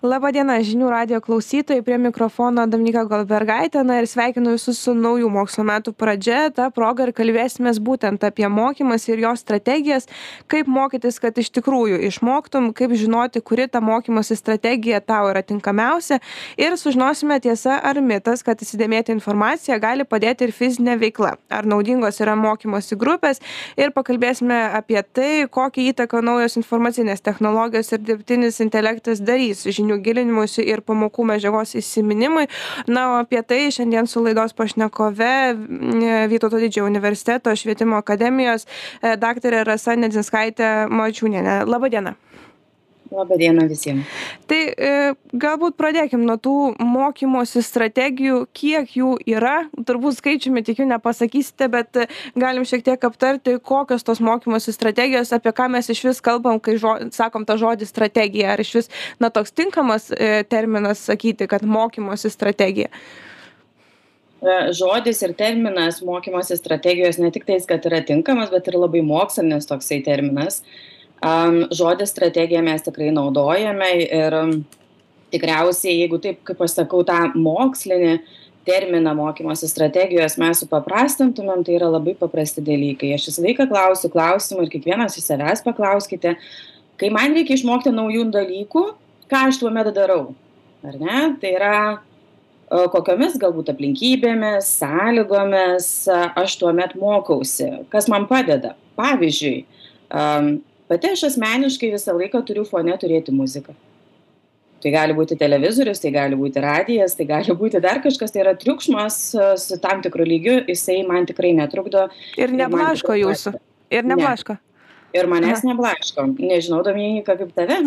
Labadiena, žinių radio klausytojai, prie mikrofono Dominika Golbergaitė na, ir sveikinu visus su naujų mokslo metų pradžia. Ta proga ir kalbėsime būtent apie mokymas ir jo strategijas, kaip mokytis, kad iš tikrųjų išmoktum, kaip žinoti, kuri ta mokymosi strategija tau yra tinkamiausia. Ir sužinosime tiesą ar mitas, kad įsidėmėti informaciją gali padėti ir fizinė veikla. Ar naudingos yra mokymosi grupės. Ir pakalbėsime apie tai, kokią įtaką naujos informacinės technologijos ir dirbtinis intelektas darys žinių žinių gilinimuisi ir pamokų medžiagos įsiminimui. Na, o apie tai šiandien su laidos pašnekove Vytauto didžiojo universiteto švietimo akademijos e, daktarė Rasa Nedzinskaitė Mačiūnienė. Labadiena. Labadiena visiems. Tai e, galbūt pradėkim nuo tų mokymosi strategijų, kiek jų yra. Turbūt skaičiumi tikiu nepasakysite, bet galim šiek tiek aptarti, kokios tos mokymosi strategijos, apie ką mes iš vis kalbam, kai žo, sakom tą žodį strategija. Ar iš vis, na, toks tinkamas e, terminas sakyti, kad mokymosi strategija. E, žodis ir terminas mokymosi strategijos ne tik tais, kad yra tinkamas, bet ir labai mokslinis toksai terminas. Žodį strategiją mes tikrai naudojame ir tikriausiai, jeigu taip, kaip aš sakau, tą mokslinį terminą mokymosi strategijos mes supaprastintumėm, tai yra labai paprasti dalykai. Aš visą laiką klausiu klausimų ir kiekvienas iš savęs paklauskite, kai man reikia išmokti naujų dalykų, ką aš tuo metu darau. Ar ne? Tai yra kokiomis galbūt aplinkybėmis, sąlygomis aš tuo metu mokausi, kas man padeda. Pavyzdžiui, pati aš asmeniškai visą laiką turiu fone turėti muziką. Tai gali būti televizorius, tai gali būti radijas, tai gali būti dar kažkas, tai yra triukšmas su tam tikru lygiu, jisai man tikrai netrukdo. Ir neblaško jūsų. Ir neblaško. Ne ir manęs neblaško. Nežinau, Dominika, kaip tave.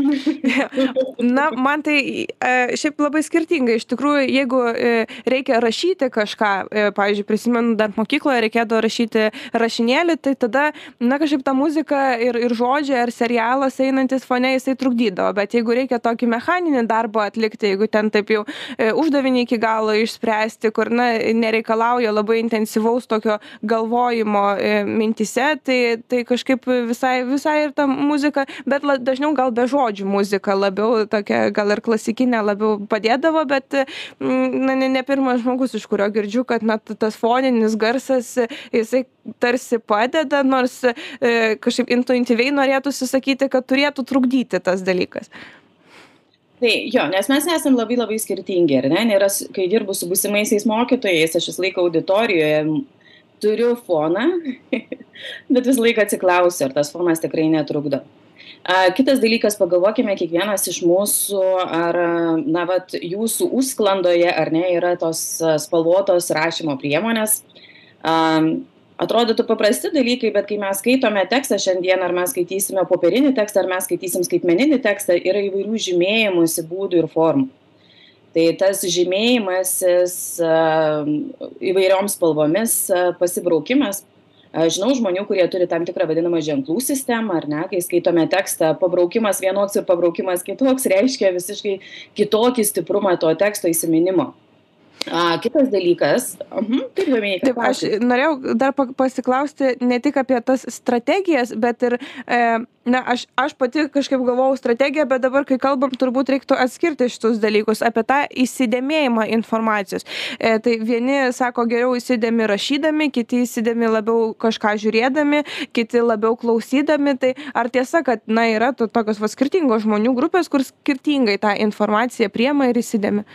Na, man tai e, šiaip labai skirtingai. Iš tikrųjų, jeigu e, reikia rašyti kažką, e, pavyzdžiui, prisimenu, dar mokykloje reikėdavo rašyti rašinėlį, tai tada, na, kažkaip ta muzika ir, ir žodžiai ar serialas einantis fone jisai trukdydavo. Bet jeigu reikia tokį mechaninį darbą atlikti, jeigu ten taip jau uždavinį iki galo išspręsti, kur, na, nereikalauja labai intensyvaus tokio galvojimo mintise, tai, tai kažkaip visai visai visai ir ta muzika bet la dažniau gal be žodžių muzika labiau tokia gal ir klasikinė labiau padėdavo bet mm, na ne ne pirmas žmogus iš kurio girdžiu kad na tas foninis garsas jisai tarsi padeda nors e, kažkaip intuityviai norėtųsi sakyti kad turėtų trukdyti tas dalykas Tai jo, nes mes esame labai labai skirtingi, ar ne? Nėra, kai dirbu su būsimaisiais mokytojais, aš visą laiką auditorijoje turiu foną, bet visą laiką atsiklausiu, ar tas fonas tikrai netrukdo. Kitas dalykas, pagalvokime kiekvienas iš mūsų, ar, na, vat, jūsų užsklandoje, ar ne, yra tos spalvotos rašymo priemonės. Atrodytų paprasti dalykai, bet kai mes skaitome tekstą šiandien, ar mes skaitysime popierinį tekstą, ar mes skaitysim skaitmeninį tekstą, yra įvairių žymėjimusi būdų ir formų tai tas žymėjimasis įvairioms spalvomis pasibraukimas. Žinau žmonių kurie turi tam tikrą vadinamą ženklų sistemą ar ne? Kai skaitome tekstą pabraukimas vienoks ir pabraukimas kitoks reiškia visiškai kitokį stiprumą to teksto įsiminimo A, kitas dalykas. Mhm, taip, Dominika. Taip, aš norėjau dar pasiklausti ne tik apie tas strategijas, bet ir, e, na, aš, aš pati kažkaip galvojau strategiją, bet dabar, kai kalbam, turbūt reiktų atskirti šitus dalykus apie tą įsidėmėjimą informacijos. E, tai vieni sako, geriau įsidėmi rašydami, kiti įsidėmi labiau kažką žiūrėdami, kiti labiau klausydami. Tai ar tiesa, kad, na, yra to, tokios va skirtingos žmonių grupės, kur skirtingai tą informaciją priema ir įsidėmi?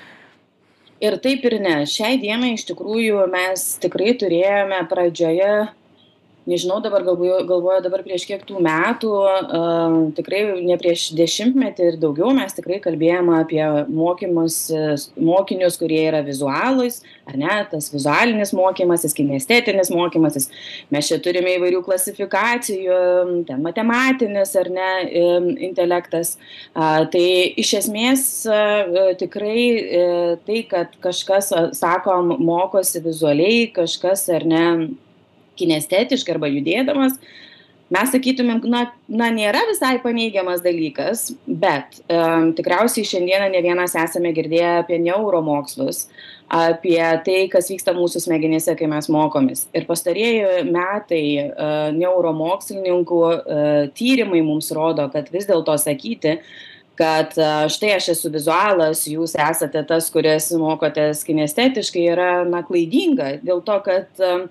Ir taip ir ne. Šiai dienai iš tikrųjų mes tikrai turėjome pradžioje nežinau dabar galvoju galvoju dabar prieš kiek tų metų tikrai ne prieš dešimtmetį ir daugiau mes tikrai kalbėjom apie mokymosi mokinius kurie yra vizualūs ar ne tas vizualinis mokymasis kinestetinis mokymasis. Mes čia turime įvairių klasifikacijų ten matematinis ar ne intelektas. Tai iš esmės tikrai e, tai kad kažkas sakom mokosi vizualiai kažkas ar ne kinestetiškai arba judėdamas, mes sakytumėm, na, na nėra visai paneigiamas dalykas, bet um, tikriausiai šiandieną ne vienas esame girdėję apie neuromokslus, apie tai, kas vyksta mūsų smegenėse, kai mes mokomės. Ir pastarėjai metai uh, neuromokslininkų uh, tyrimai mums rodo, kad vis dėlto sakyti, kad štai aš esu vizualas, jūs esate tas, kuris mokotės kinestetiškai, yra na, klaidinga dėl to, kad um,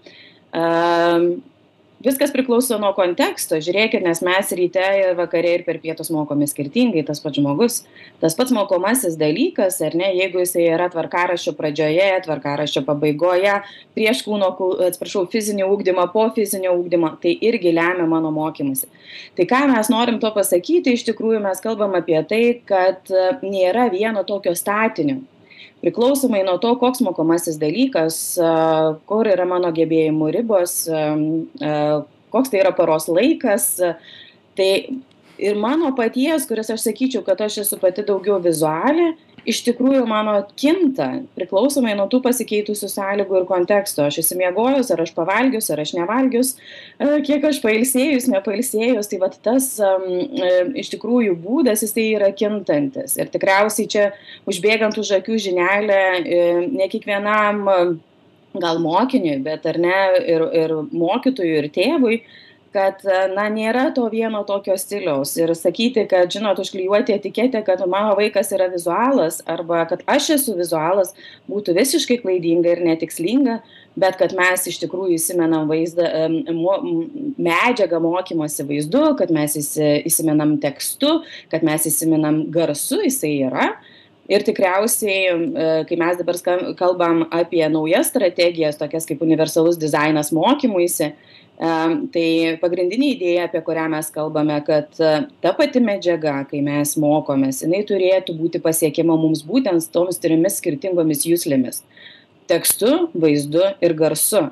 viskas priklauso nuo konteksto. Žiūrėkit nes mes ryte ir vakare ir per pietus mokomės skirtingai tas pats žmogus tas pats mokomasis dalykas ar ne? Jeigu jisai yra tvarkaraščio pradžioje tvarkaraščio pabaigoje prieš kūno atsiprašau fizinį ugdymą po fizinio ugdymo tai irgi lemia mano mokymąsi tai ką mes norim tuo pasakyti iš tikrųjų mes kalbam apie tai kad nėra vieno tokio statinio priklausomai nuo to koks mokomasis dalykas kur yra mano gebėjimų ribos koks tai yra paros laikas. Tai ir mano paties kuris aš sakyčiau kad aš esu pati daugiau vizualė iš tikrųjų mano kinta priklausomai nuo tų pasikeitusių sąlygų ir konteksto. Aš išsimiegojus ar aš pavalgius ar aš nevalgius. E, kiek aš pailsėjus nepailsėjus tai vat tas e, iš tikrųjų būdas jisai yra kintantis. Ir tikriausiai čia užbėgant už akių žinelę e, ne kiekvienam gal mokiniui bet ar ne ir ir mokytojui ir tėvui kad na nėra to vieno tokio stiliaus. Ir sakyti kad žinot užklijuoti etiketę kad mano vaikas yra vizualas arba kad aš esu vizualas būtų visiškai klaidinga ir netikslinga bet kad mes iš tikrųjų įsimenam vaizdą mo medžiagą mokymosi vaizdu kad mes įsi įsimenam tekstu kad mes įsimenam garsu jisai yra. Ir tikriausiai kai mes dabar kalbam apie naujas strategijas tokias kaip universalus dizainas mokymuisi Tai pagrindinė idėja, apie kurią mes kalbame, kad ta pati medžiaga, kai mes mokomės, jinai turėtų būti pasiekiama mums būtent toms trimis skirtingomis jūslėmis - tekstu, vaizdu ir garsu.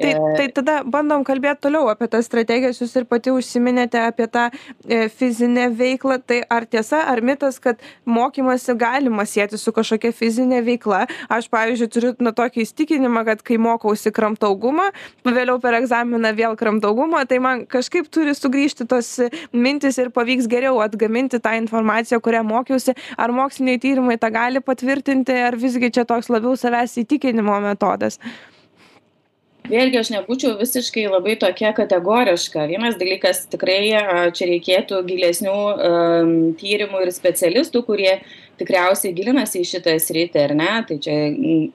Tai, e, tai tada bandom kalbėti toliau apie tas strategijas, jūs ir pati užsiminėte apie tą e, fizinę veiklą. Tai ar tiesa, ar mitas, kad mokymasi galima sėti su kažkokia fizinė veikla? Aš, pavyzdžiui, turiu na, tokį įstikinimą, kad kai mokausi kramtaugumą, vėliau per egzaminą vėl kramtaugumą, tai man kažkaip turi sugrįžti tos mintis ir pavyks geriau atgaminti tą informaciją, kurią mokiausi. Ar moksliniai tyrimai tą gali patvirtinti, ar visgi čia toks labiau savęs įtikinimo metodas? Vėlgi aš nebūčiau visiškai labai tokia kategoriška. Vienas dalykas tikrai čia reikėtų gilesnių tyrimų ir specialistų kurie tikriausiai gilinasi į šitą sritį ar ne? Tai čia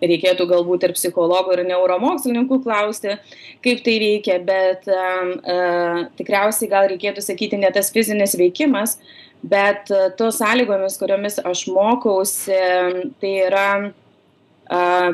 reikėtų galbūt ir psichologų ir neuromokslininkų klausti kaip tai veikia bet tikriausiai gal reikėtų sakyti ne tas fizinis veikimas bet tos sąlygomis kuriomis aš mokausi tai yra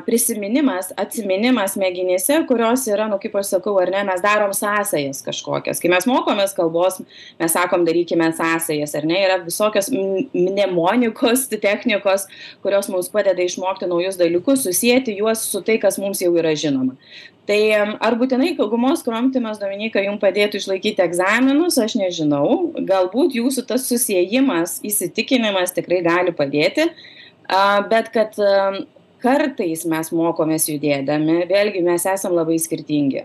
prisiminimas atsiminimas smegenyse kurios yra nu kaip aš sakau ar ne mes darom sąsajas kažkokias. Kai mes mokomės kalbos mes sakom darykime sąsajas ar ne? Yra visokios mnemonikos technikos kurios mums padeda išmokti naujus dalykus susieti juos su tai kas mums jau yra žinoma. Tai ar būtinai gumos kramtymas dominyka jum padėtų išlaikyti egzaminus aš nežinau. Galbūt jūsų tas susiejimas įsitikinimas tikrai gali padėti. Bet kad kartais mes mokomės judėdami vėlgi mes esam labai skirtingi.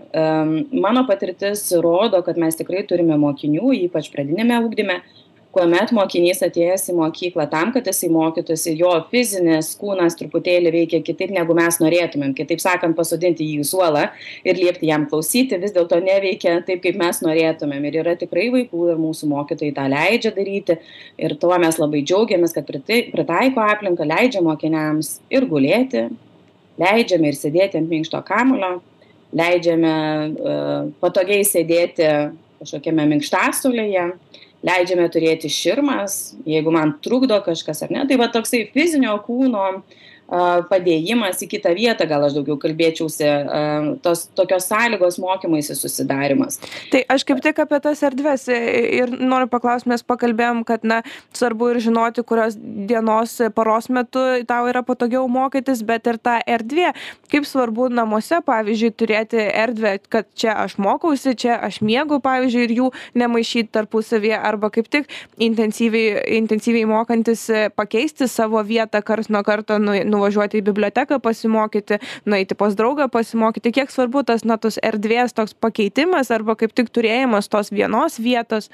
Mano patirtis rodo kad mes tikrai turime mokinių ypač pradiniame ugdyme kuomet mokinys atėjęs į mokyklą tam kad jisai mokytųsi jo fizinis kūnas truputėlį veikia kitaip negu mes norėtumėm. Kitaip sakant pasodinti jį į suolą ir liepti jam klausyti vis dėlto neveikia taip kaip mes norėtumėm. Ir yra tikrai vaikų ir mūsų mokytojai tą leidžia daryti. Ir tuo mes labai džiaugiamės kad pritai pritaiko aplinką leidžia mokiniams ir gulėti leidžiame ir sėdėti ant minkšto kamuolio leidžiame uh, patogiai sėdėti kažkokiame minkštasuolyje leidžiame turėti širmas jeigu man trukdo kažkas ar ne? Tai va toksai fizinio kūno padėjimas į kitą vietą gal aš daugiau kalbėčiausi tos tokios sąlygos mokymuisi susidarymas tai aš kaip tik apie tas erdves ir noriu paklaust mes pakalbėjom kad na svarbu ir žinoti kurios dienos paros metu tau yra patogiau mokytis bet ir ta erdvė. Kaip svarbu namuose pavyzdžiui turėti erdvę kad čia aš mokausi čia aš miegu pavyzdžiui ir jų nemaišyt tarpusavyje arba kaip tik intensyviai intensyviai mokantis pakeisti savo vietą karts nuo karto nu nuvažiuoti į biblioteką pasimokyti nueiti pas draugą pasimokyti. Kiek svarbu tas na tos erdvės toks pakeitimas arba kaip tik turėjimas tos vienos vietos?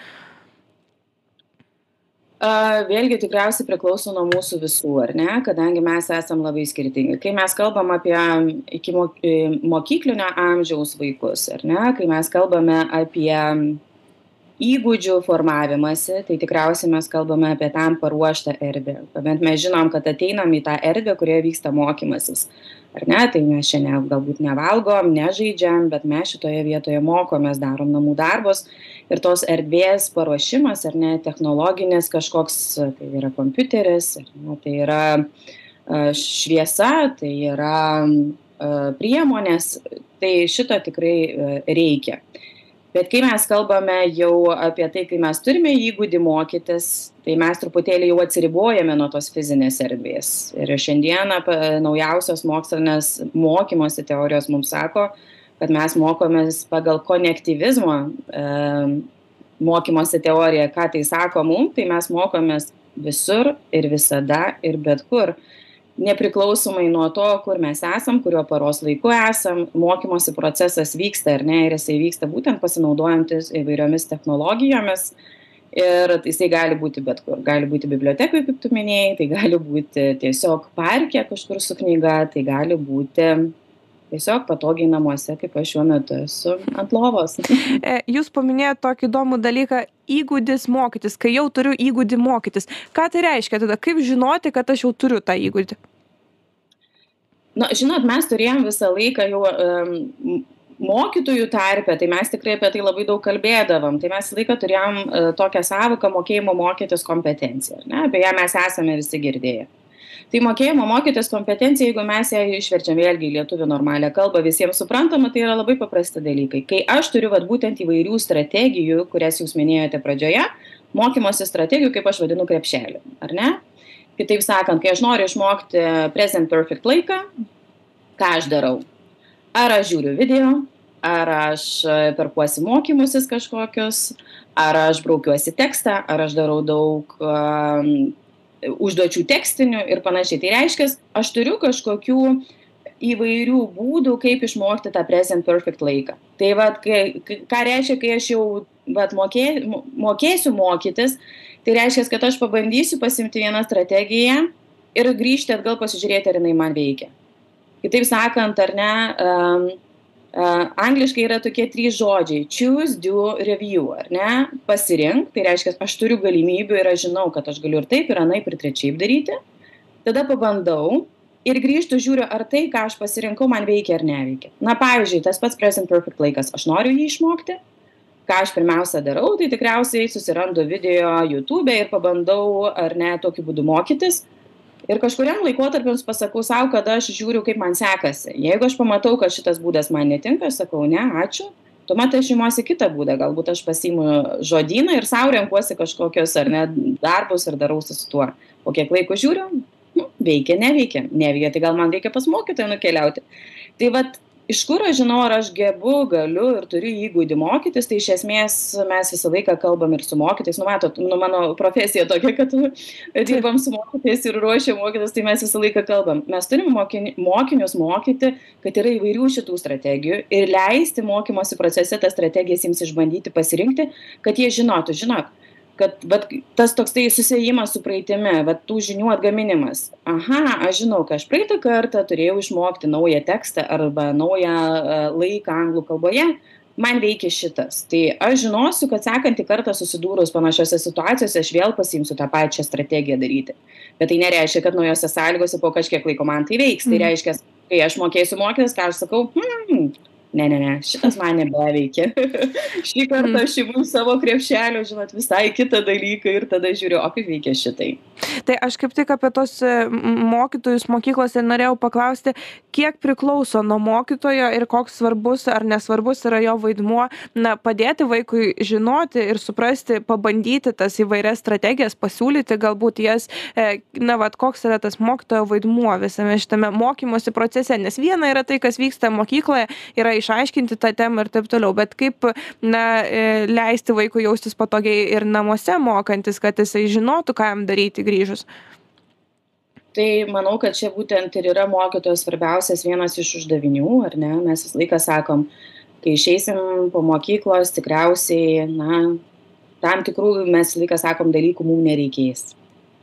Vėlgi tikriausiai priklauso nuo mūsų visų ar ne? Kadangi mes esam labai skirtingi. Kai mes kalbam apie ikimok mokyklinio amžiaus vaikus ar ne? Kai mes kalbame apie įgūdžių formavimąsi tai tikriausiai mes kalbame apie tam paruoštą erdvę. Kuomet mes žinom kad ateinam į tą erdvę kurioje vyksta mokymasis. Ar ne? Tai mes čia ne galbūt nevalgom nežaidžiam bet mes šitoje vietoje mokomės darom namų darbus. Ir tos erdvės paruošimas ar ne technologinis kažkoks tai yra kompiuteris ar ne tai yra šviesa tai yra priemonės tai šito tikrai reikia bet kai mes kalbame jau apie tai kai mes turime įgūdį mokytis tai mes truputėlį jau atsiribojame nuo tos fizinės erdvės. Ir šiandieną naujausios mokslinės mokymosi teorijos mums sako kad mes mokomės pagal konektyvizmo e, mokymosi teoriją. Ką tai sako mum? Tai mes mokomės visur ir visada ir bet kur nepriklausomai nuo to kur mes esam kuriuo paros laiku esam mokymosi procesas vyksta ar ne ir jisai vyksta būtent pasinaudojantis įvairiomis technologijomis. Ir jisai gali būti bet kur. Gali būti bibliotekoj kaip tu minėjai tai gali būti tiesiog parke kažkur su knyga tai gali būti tiesiog patogiai namuose kaip aš šiuo metu esu ant lovos. E, jūs paminėjot tokį įdomų dalyką įgūdis mokytis. Kai jau turiu įgūdį mokytis ką tai reiškia tada? Kaip žinoti kad aš jau turiu tą įgūdį? Na žinot mes turėjom visą laiką jau mokytojų tarpe tai mes tikrai apie tai labai daug kalbėdavom. Tai mes visą laiką turėjom e, tokią sąvoką mokėjimo mokytis kompetencija ar ne? Apie ją mes esame visi girdėję tai mokėjimo mokytis kompetencija jeigu mes ją išverčiam vėlgi į lietuvių normalią kalbą visiems suprantama tai yra labai paprasti dalykai. Kai aš turiu vat būtent įvairių strategijų kurias jūs minėjote pradžioje mokymosi strategijų kaip aš vadinu krepšelį ar ne? Kitaip sakant kai aš noriu išmokti present perfect laiką ką aš darau? Ar aš žiūriu video ar aš perkuosi mokymusis kažkokius ar aš braukiuosi tekstą ar aš darau daug užduočių tekstinių ir panašiai. Tai reiškias aš turiu kažkokių įvairių būdų kaip išmokti tą present perfect laiką. Tai kai ką reiškia kai aš jau vat mokė mokėsiu mokytis tai reiškias kad aš pabandysiu pasiimti vieną strategiją ir grįžti atgal pasižiūrėti ar jinai man veikia. Kitaip sakant ar ne um, angliškai yra tokie trys žodžiai. Choose do review ar ne? Pasirink tai reiškias aš turiu galimybių ir aš žinau kad aš galiu ir taip ir anaip ir trečiaip daryti. Tada pabandau ir grįžtu žiūriu ar tai ką aš pasirinkau man veikia ar neveikia. Na pavyzdžiui tas pats present perfect laikas. Aš noriu jį išmokti. Ką aš pirmiausia darau tai tikriausiai susirandu video jutube ir pabandau ar ne tokiu būdu mokytis ir kažkuriam laikotarpiui pasakau sau kad aš žiūriu kaip man sekasi. Jeigu aš pamatau kad šitas būdas man netinka aš sakau ne ačiū. Tuomet aš imuosi kitą būdą. Galbūt aš pasiimu žodyną ir sau renkuosi kažkokius ar ne darbus ir darausi su tuo. Po kiek laiko žiūriu nu, veikia neveikia. Neveikia. Tai gal man reikia pas mokytoją nukeliauti. Tai vat iš kur aš žinau ar aš gebu galiu ir turiu įgūdį mokytis tai iš esmės mes visą laiką kalbam ir su mokytojais. Nu matot nu mano profesija tokia kad dirbam su mokytojais ir ruošiam mokytojus tai mes visą laiką kalbam. Mes turim mokini mokinius mokyti kad yra įvairių šitų strategijų ir leisti mokymosi procese tas strategijas jiems išbandyti pasirinkti kad jie žinotų žinok kad vat tas toksai susiejimas su praeitimi vat tų žinių atgaminimas. Aha aš žinau ka aš praeitą kartą turėjau išmokti naują tekstą arba naują e, laiką anglų kalboje man veikia šitas. Tai aš žinosiu kad sekantį kartą susidūrus panašiose situacijose aš vėl pasiimsiu tą pačią strategiją daryti. Bet tai nereiškia kad naujose sąlygose po kažkiek laiko man tai veiks. Tai mhm. reiškias kai aš mokėsiu mokytis ką aš sakau hm ne ne ne šitas man nebeveikia šį kartą aš imu savo krepšelio žinot visai kitą dalyką ir tada žiūriu o kaip veikia šitai. Tai aš kaip tik apie tuos e, mokytojus mokyklose norėjau paklausti kiek priklauso nuo mokytojo ir koks svarbus ar nesvarbus yra jo vaidmuo na padėti vaikui žinoti ir suprasti pabandyti tas įvairias strategijas pasiūlyti galbūt jas e, na vat koks yra tas mokytojo vaidmuo visame šitame mokymosi procese. Nes viena yra tai kas vyksta mokykloje yra išaiškinti tą temą ir taip toliau. Bet kaip na e, leisti vaikui jaustis patogiai ir namuose mokantis kad jisai žinotų ką jam daryti grįžus? Tai manau kad čia būtent ir yra mokytojo svarbiausias vienas iš uždavinių ar ne? Mes visą laiką sakom kai išeisim po mokyklos tikriausiai na tam tikrų mes visą laiką sakom dalykų mum nereikės.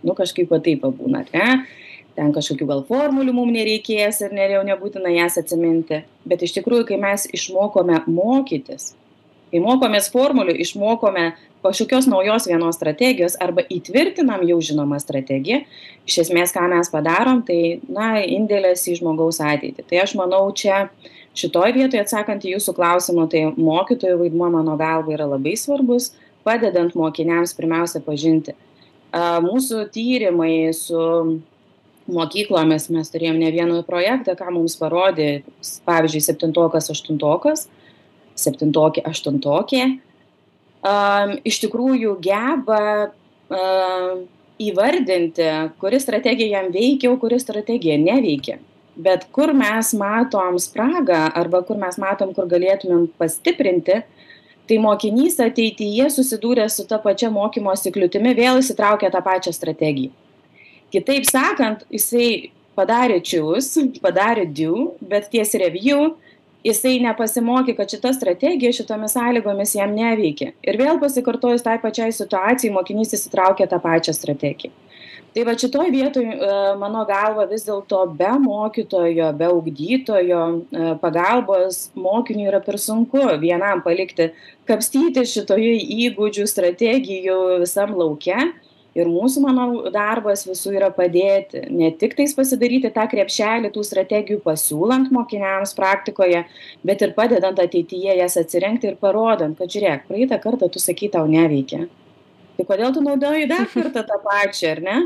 Nu kažkaip va taip va būna ar ne ten kažkokių gal formulių mum nereikės ir ne jau nebūtina jas atsiminti. Bet iš tikrųjų kai mes išmokome mokytis kai mokomės formulių išmokome kažkokios naujos vienos strategijos arba įtvirtinam jau žinomą strategiją iš esmės ką mes padarom tai na indėlis į žmogaus ateitį. Tai aš manau čia šitoj vietoj atsakant į jūsų klausimą tai mokytojų vaidmuo mano galva yra labai svarbus padedant mokiniams pirmiausia pažinti. Mūsų tyrimai su mokyklomis mes turėjom ne vieną projektą ką mums parodė pavyzdžiui septintokas aštuntokas septintokė aštuntokė um, iš tikrųjų geba um, įvardinti, kuri strategija jam veikia, o kuri strategija neveikia. Bet kur mes matom spragą arba kur mes matom, kur galėtumėm pastiprinti, tai mokinys ateityje susidūrė su ta pačia mokymosi kliūtimi, vėl įsitraukė tą pačią strategiją. Kitaip sakant, jisai padarė choose, padarė do, bet ties review jisai nepasimokė kad šita strategija šitomis sąlygomis jam neveikia. Ir vėl pasikartojus tai pačiai situacijai mokinys išsitraukia tą pačią strategiją. Tai vat šitoj vietoj e, mano galva vis dėlto be mokytojo be ugdytojo e, pagalbos mokiniui yra per sunku vienam palikti kapstytis šitoje įgūdžių strategijų visam lauke ir mūsų manau darbas visų yra padėti ne tiktais pasidaryti tą krepšelį tų strategijų pasiūlant mokiniams praktikoje bet ir padedant ateityje jas atsirinkti ir parodant kad žiūrėk praeitą kartą tu sakei tau neveikė tai kodėl tu naudoji dar kartą tą pačią ar ne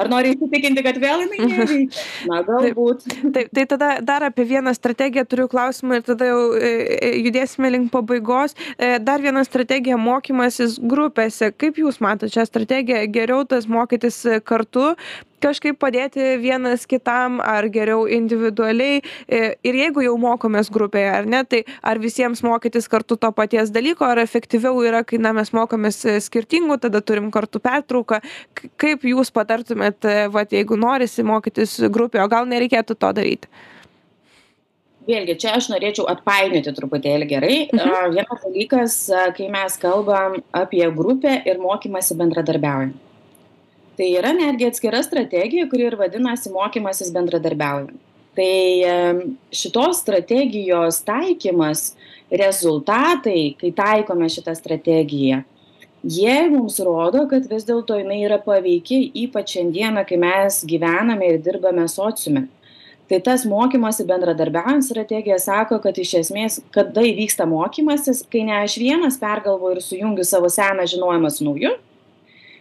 Ar nori įsitikinti, kad vėl jinai neveikia? Na, galbūt. Taip, tai tada dar apie vieną strategiją turiu klausimą ir tada jau e, e, judėsime link pabaigos. E, dar viena strategija - mokymasis grupėse. Kaip Jūs matote šią strategiją? Geriau tas mokytis kartu, kažkaip padėti vienas kitam ar geriau individualiai ir jeigu jau mokomės grupėje ar ne tai ar visiems mokytis kartu to paties dalyko ar efektyviau yra kai na mes mokomės skirtingų tada turim kartu pertrauką kaip jūs patartumėt e, vat jeigu norisi mokytis grupėje o gal nereikėtų to daryti Vėlgi, čia aš norėčiau atpainioti truputėlį gerai. Mhm. Vienas dalykas, kai mes kalbam apie grupę ir mokymasi bendradarbiaujant tai yra netgi atskira strategija kuri ir vadinasi mokymasis bendradarbiaujant tai šitos strategijos taikymas rezultatai kai taikome šitą strategiją jie mums rodo kad vis dėlto jinai yra paveiki ypač šiandieną kai mes gyvename ir dirbame sociume. Tai tas mokymosi bendradarbiaujant strategija sako kad iš esmės kada įvyksta mokymasis kai ne aš vienas pergalvoju ir sujungiu savo seną žinojimą su nauju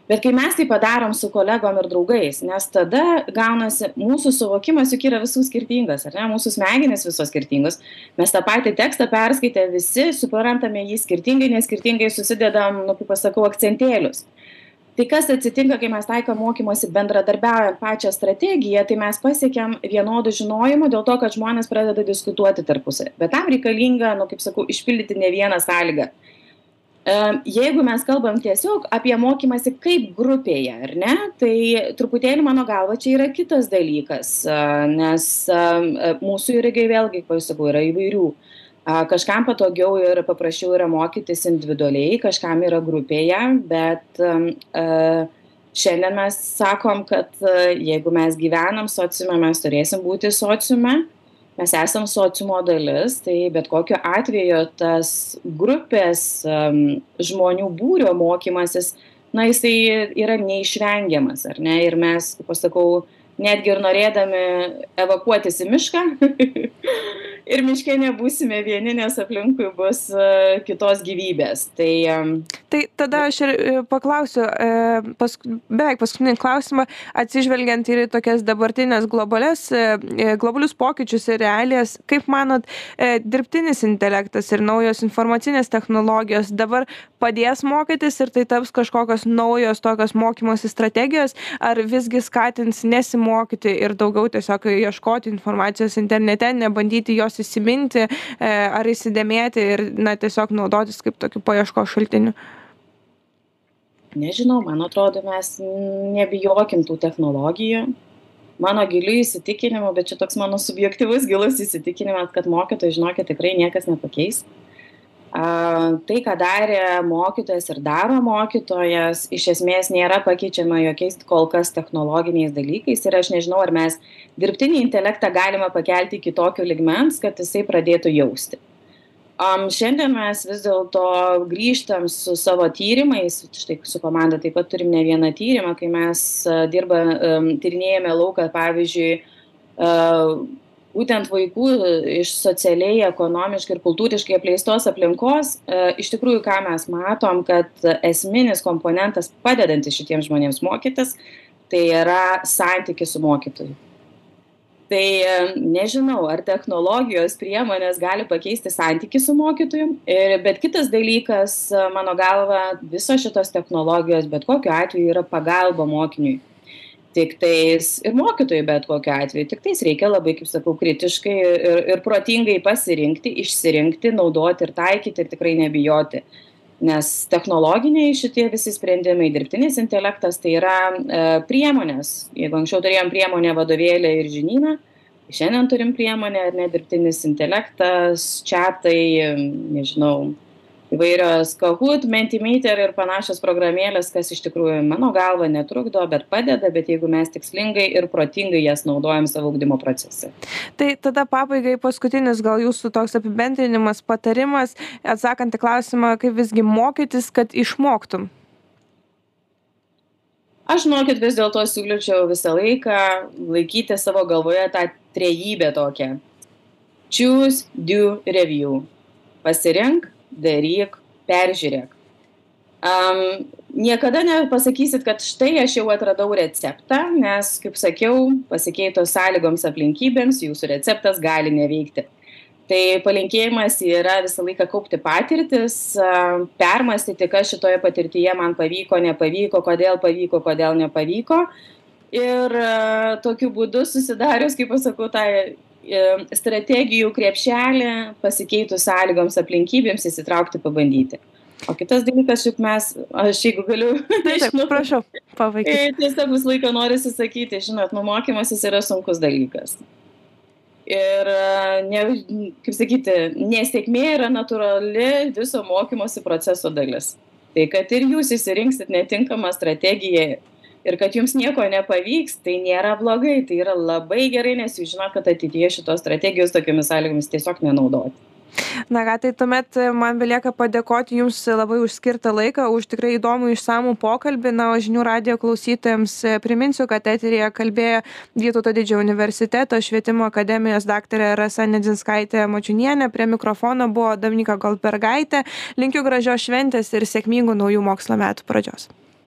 bet kai mes tai padarom su kolegom ir draugais nes tada gaunasi mūsų suvokimas juk yra visų skirtingas ar ne? Mūsų smegenys visos skirtingos. Mes tą patį tekstą perskaitę visi suprantame jį skirtingai nes skirtingai susidedam nu kaip aš sakau akcentėlius. Tai kas atsitinka kai mes taikom mokymosi bendradarbiaujant pačią strategiją tai mes pasiekiam vienodo žinojimo dėl to kad žmonės pradeda diskutuoti tarpusavy bet tam reikalinga nu kaip sakau išpildyti ne vieną sąlygą jeigu mes kalbam tiesiog apie mokymąsi kaip grupėje ar ne tai truputėlį mano galva čia yra kitas dalykas nes mūsų irgi vėlgi kaip aš sakau yra įvairių. Kažkam patogiau ir paprasčiau yra mokytis individualiai kažkam yra grupėje bet šiandien mes sakom kad jeigu mes gyvenam sociume mes turėsim būti sociume mes esam sociumo dalis tai bet kokiu atveju tas grupės žmonių būrio mokymasis na jisai yra neišvengiamas ar ne? Ir mes kaip aš sakau netgi ir norėdami evakuotis į mišką ir miške nebūsime vieni, nes aplinkui bus e, kitos gyvybės. Tai, tai tada aš ir e, paklausiu, e, pas, beveik paskutinį klausimą, atsižvelgiant ir į tokias dabartinės globales, globalius pokyčius ir realijas, kaip manot, dirbtinis intelektas ir naujos informacinės technologijos dabar padės mokytis ir tai taps kažkokios naujos tokios mokymosi strategijos, ar visgi skatins nesimokyti? Pasimokyti ir daugiau tiesiog ieškoti informacijos internete, nebandyti jos įsiminti e, ar įsidėmėti ir na, tiesiog naudotis kaip tokiu paieško šaltiniu? Nežinau, man atrodo, mes nebijokim tų technologijų. Mano giliu įsitikinimu, bet čia toks mano subjektivus gilus įsitikinimas, kad mokytojai, žinokit, tikrai niekas nepakeis tai, ką darė mokytojas ir daro mokytojas, iš esmės nėra pakeičiama jokiais kol kas technologiniais dalykais ir aš nežinau, ar mes dirbtinį intelektą galime pakelti iki tokio ligmens, kad jisai pradėtų jausti. Um, šiandien mes vis dėlto grįžtam su savo tyrimais, štai su komanda taip pat turim ne vieną tyrimą, kai mes uh, dirba, um, tyrinėjame lauką, pavyzdžiui, uh, būtent vaikų iš socialiai, ekonomiškai ir kultūriškai apleistos aplinkos, uh, iš tikrųjų, ką mes matom, kad esminis komponentas padedantis šitiems žmonėms mokytis, tai yra santykis su mokytoju. Tai nežinau ar technologijos priemonės gali pakeisti santykį su mokytoju ir bet kitas dalykas mano galva visos šitos technologijos bet kokiu atveju yra pagalba mokiniui tiktais ir mokytojui bet kokiu atveju. Tiktais reikia labai kaip sakau kritiškai ir ir protingai pasirinkti išsirinkti naudoti ir taikyti ir tikrai nebijoti. Nes technologiniai šitie visi sprendimai dirbtinis intelektas tai yra e, priemonės. Jeigu anksčiau turėjom priemonę vadovėlį ir žinyną šiandien turim priemonę ar ne dirbtinis intelektas čiatai nežinau įvairios kahoot mentimeter ir panašios programėlės kas iš tikrųjų mano galva netrukdo bet padeda bet jeigu mes tikslingai ir protingai jas naudojam savo ugdymo procese. Tai tada pabaigai paskutinis gal jūsų toks apibendrinimas patarimas atsakant į klausimą kaip visgi mokytis kad išmoktum? Aš žinokit vis dėlto siūlyčiau visą laiką laikyti savo galvoje tą trejybę tokią. Choose do review. Pasirink daryk, peržiūrėk. Um, niekada nepasakysit, kad štai aš jau atradau receptą, nes, kaip sakiau, pasikeitos sąlygoms aplinkybėms, jūsų receptas gali neveikti. Tai palinkėjimas yra visą laiką kaupti patirtis, permastyti, kas šitoje patirtyje man pavyko, nepavyko, kodėl pavyko, kodėl nepavyko. Ir tokiu būdu susidarius, kaip pasakau, tą E, strategijų krepšelį pasikeitus sąlygoms aplinkybėms įsitraukti pabandyti. O kitas dalykas, juk mes, aš jeigu galiu. Taip, prašau, pavaikyti. Tai tiesiog visą laiką noriu sakyti, žinot, nu mokymasis yra sunkus dalykas. Ir, ne, kaip sakyti, nesėkmė yra natūrali viso mokymosi proceso dalis. Tai kad ir jūs įsirinksit netinkamą strategiją ir kad jums nieko nepavyks tai nėra blogai tai yra labai gerai nes jūs žinot kad ateityje šitos strategijos tokiomis sąlygomis tiesiog nenaudoti Na ką, tai tuomet man belieka padėkoti Jums labai už skirtą laiką, už tikrai įdomų išsamų pokalbį. Na, o žinių radio klausytojams priminsiu, kad eterija kalbėjo Vytauto didžiojo universiteto švietimo akademijos daktarė Rasa Nedzinskaitė Močiunienė. Prie mikrofono buvo Dominika Goldbergaitė. Linkiu gražios šventės ir sėkmingų naujų mokslo metų pradžios.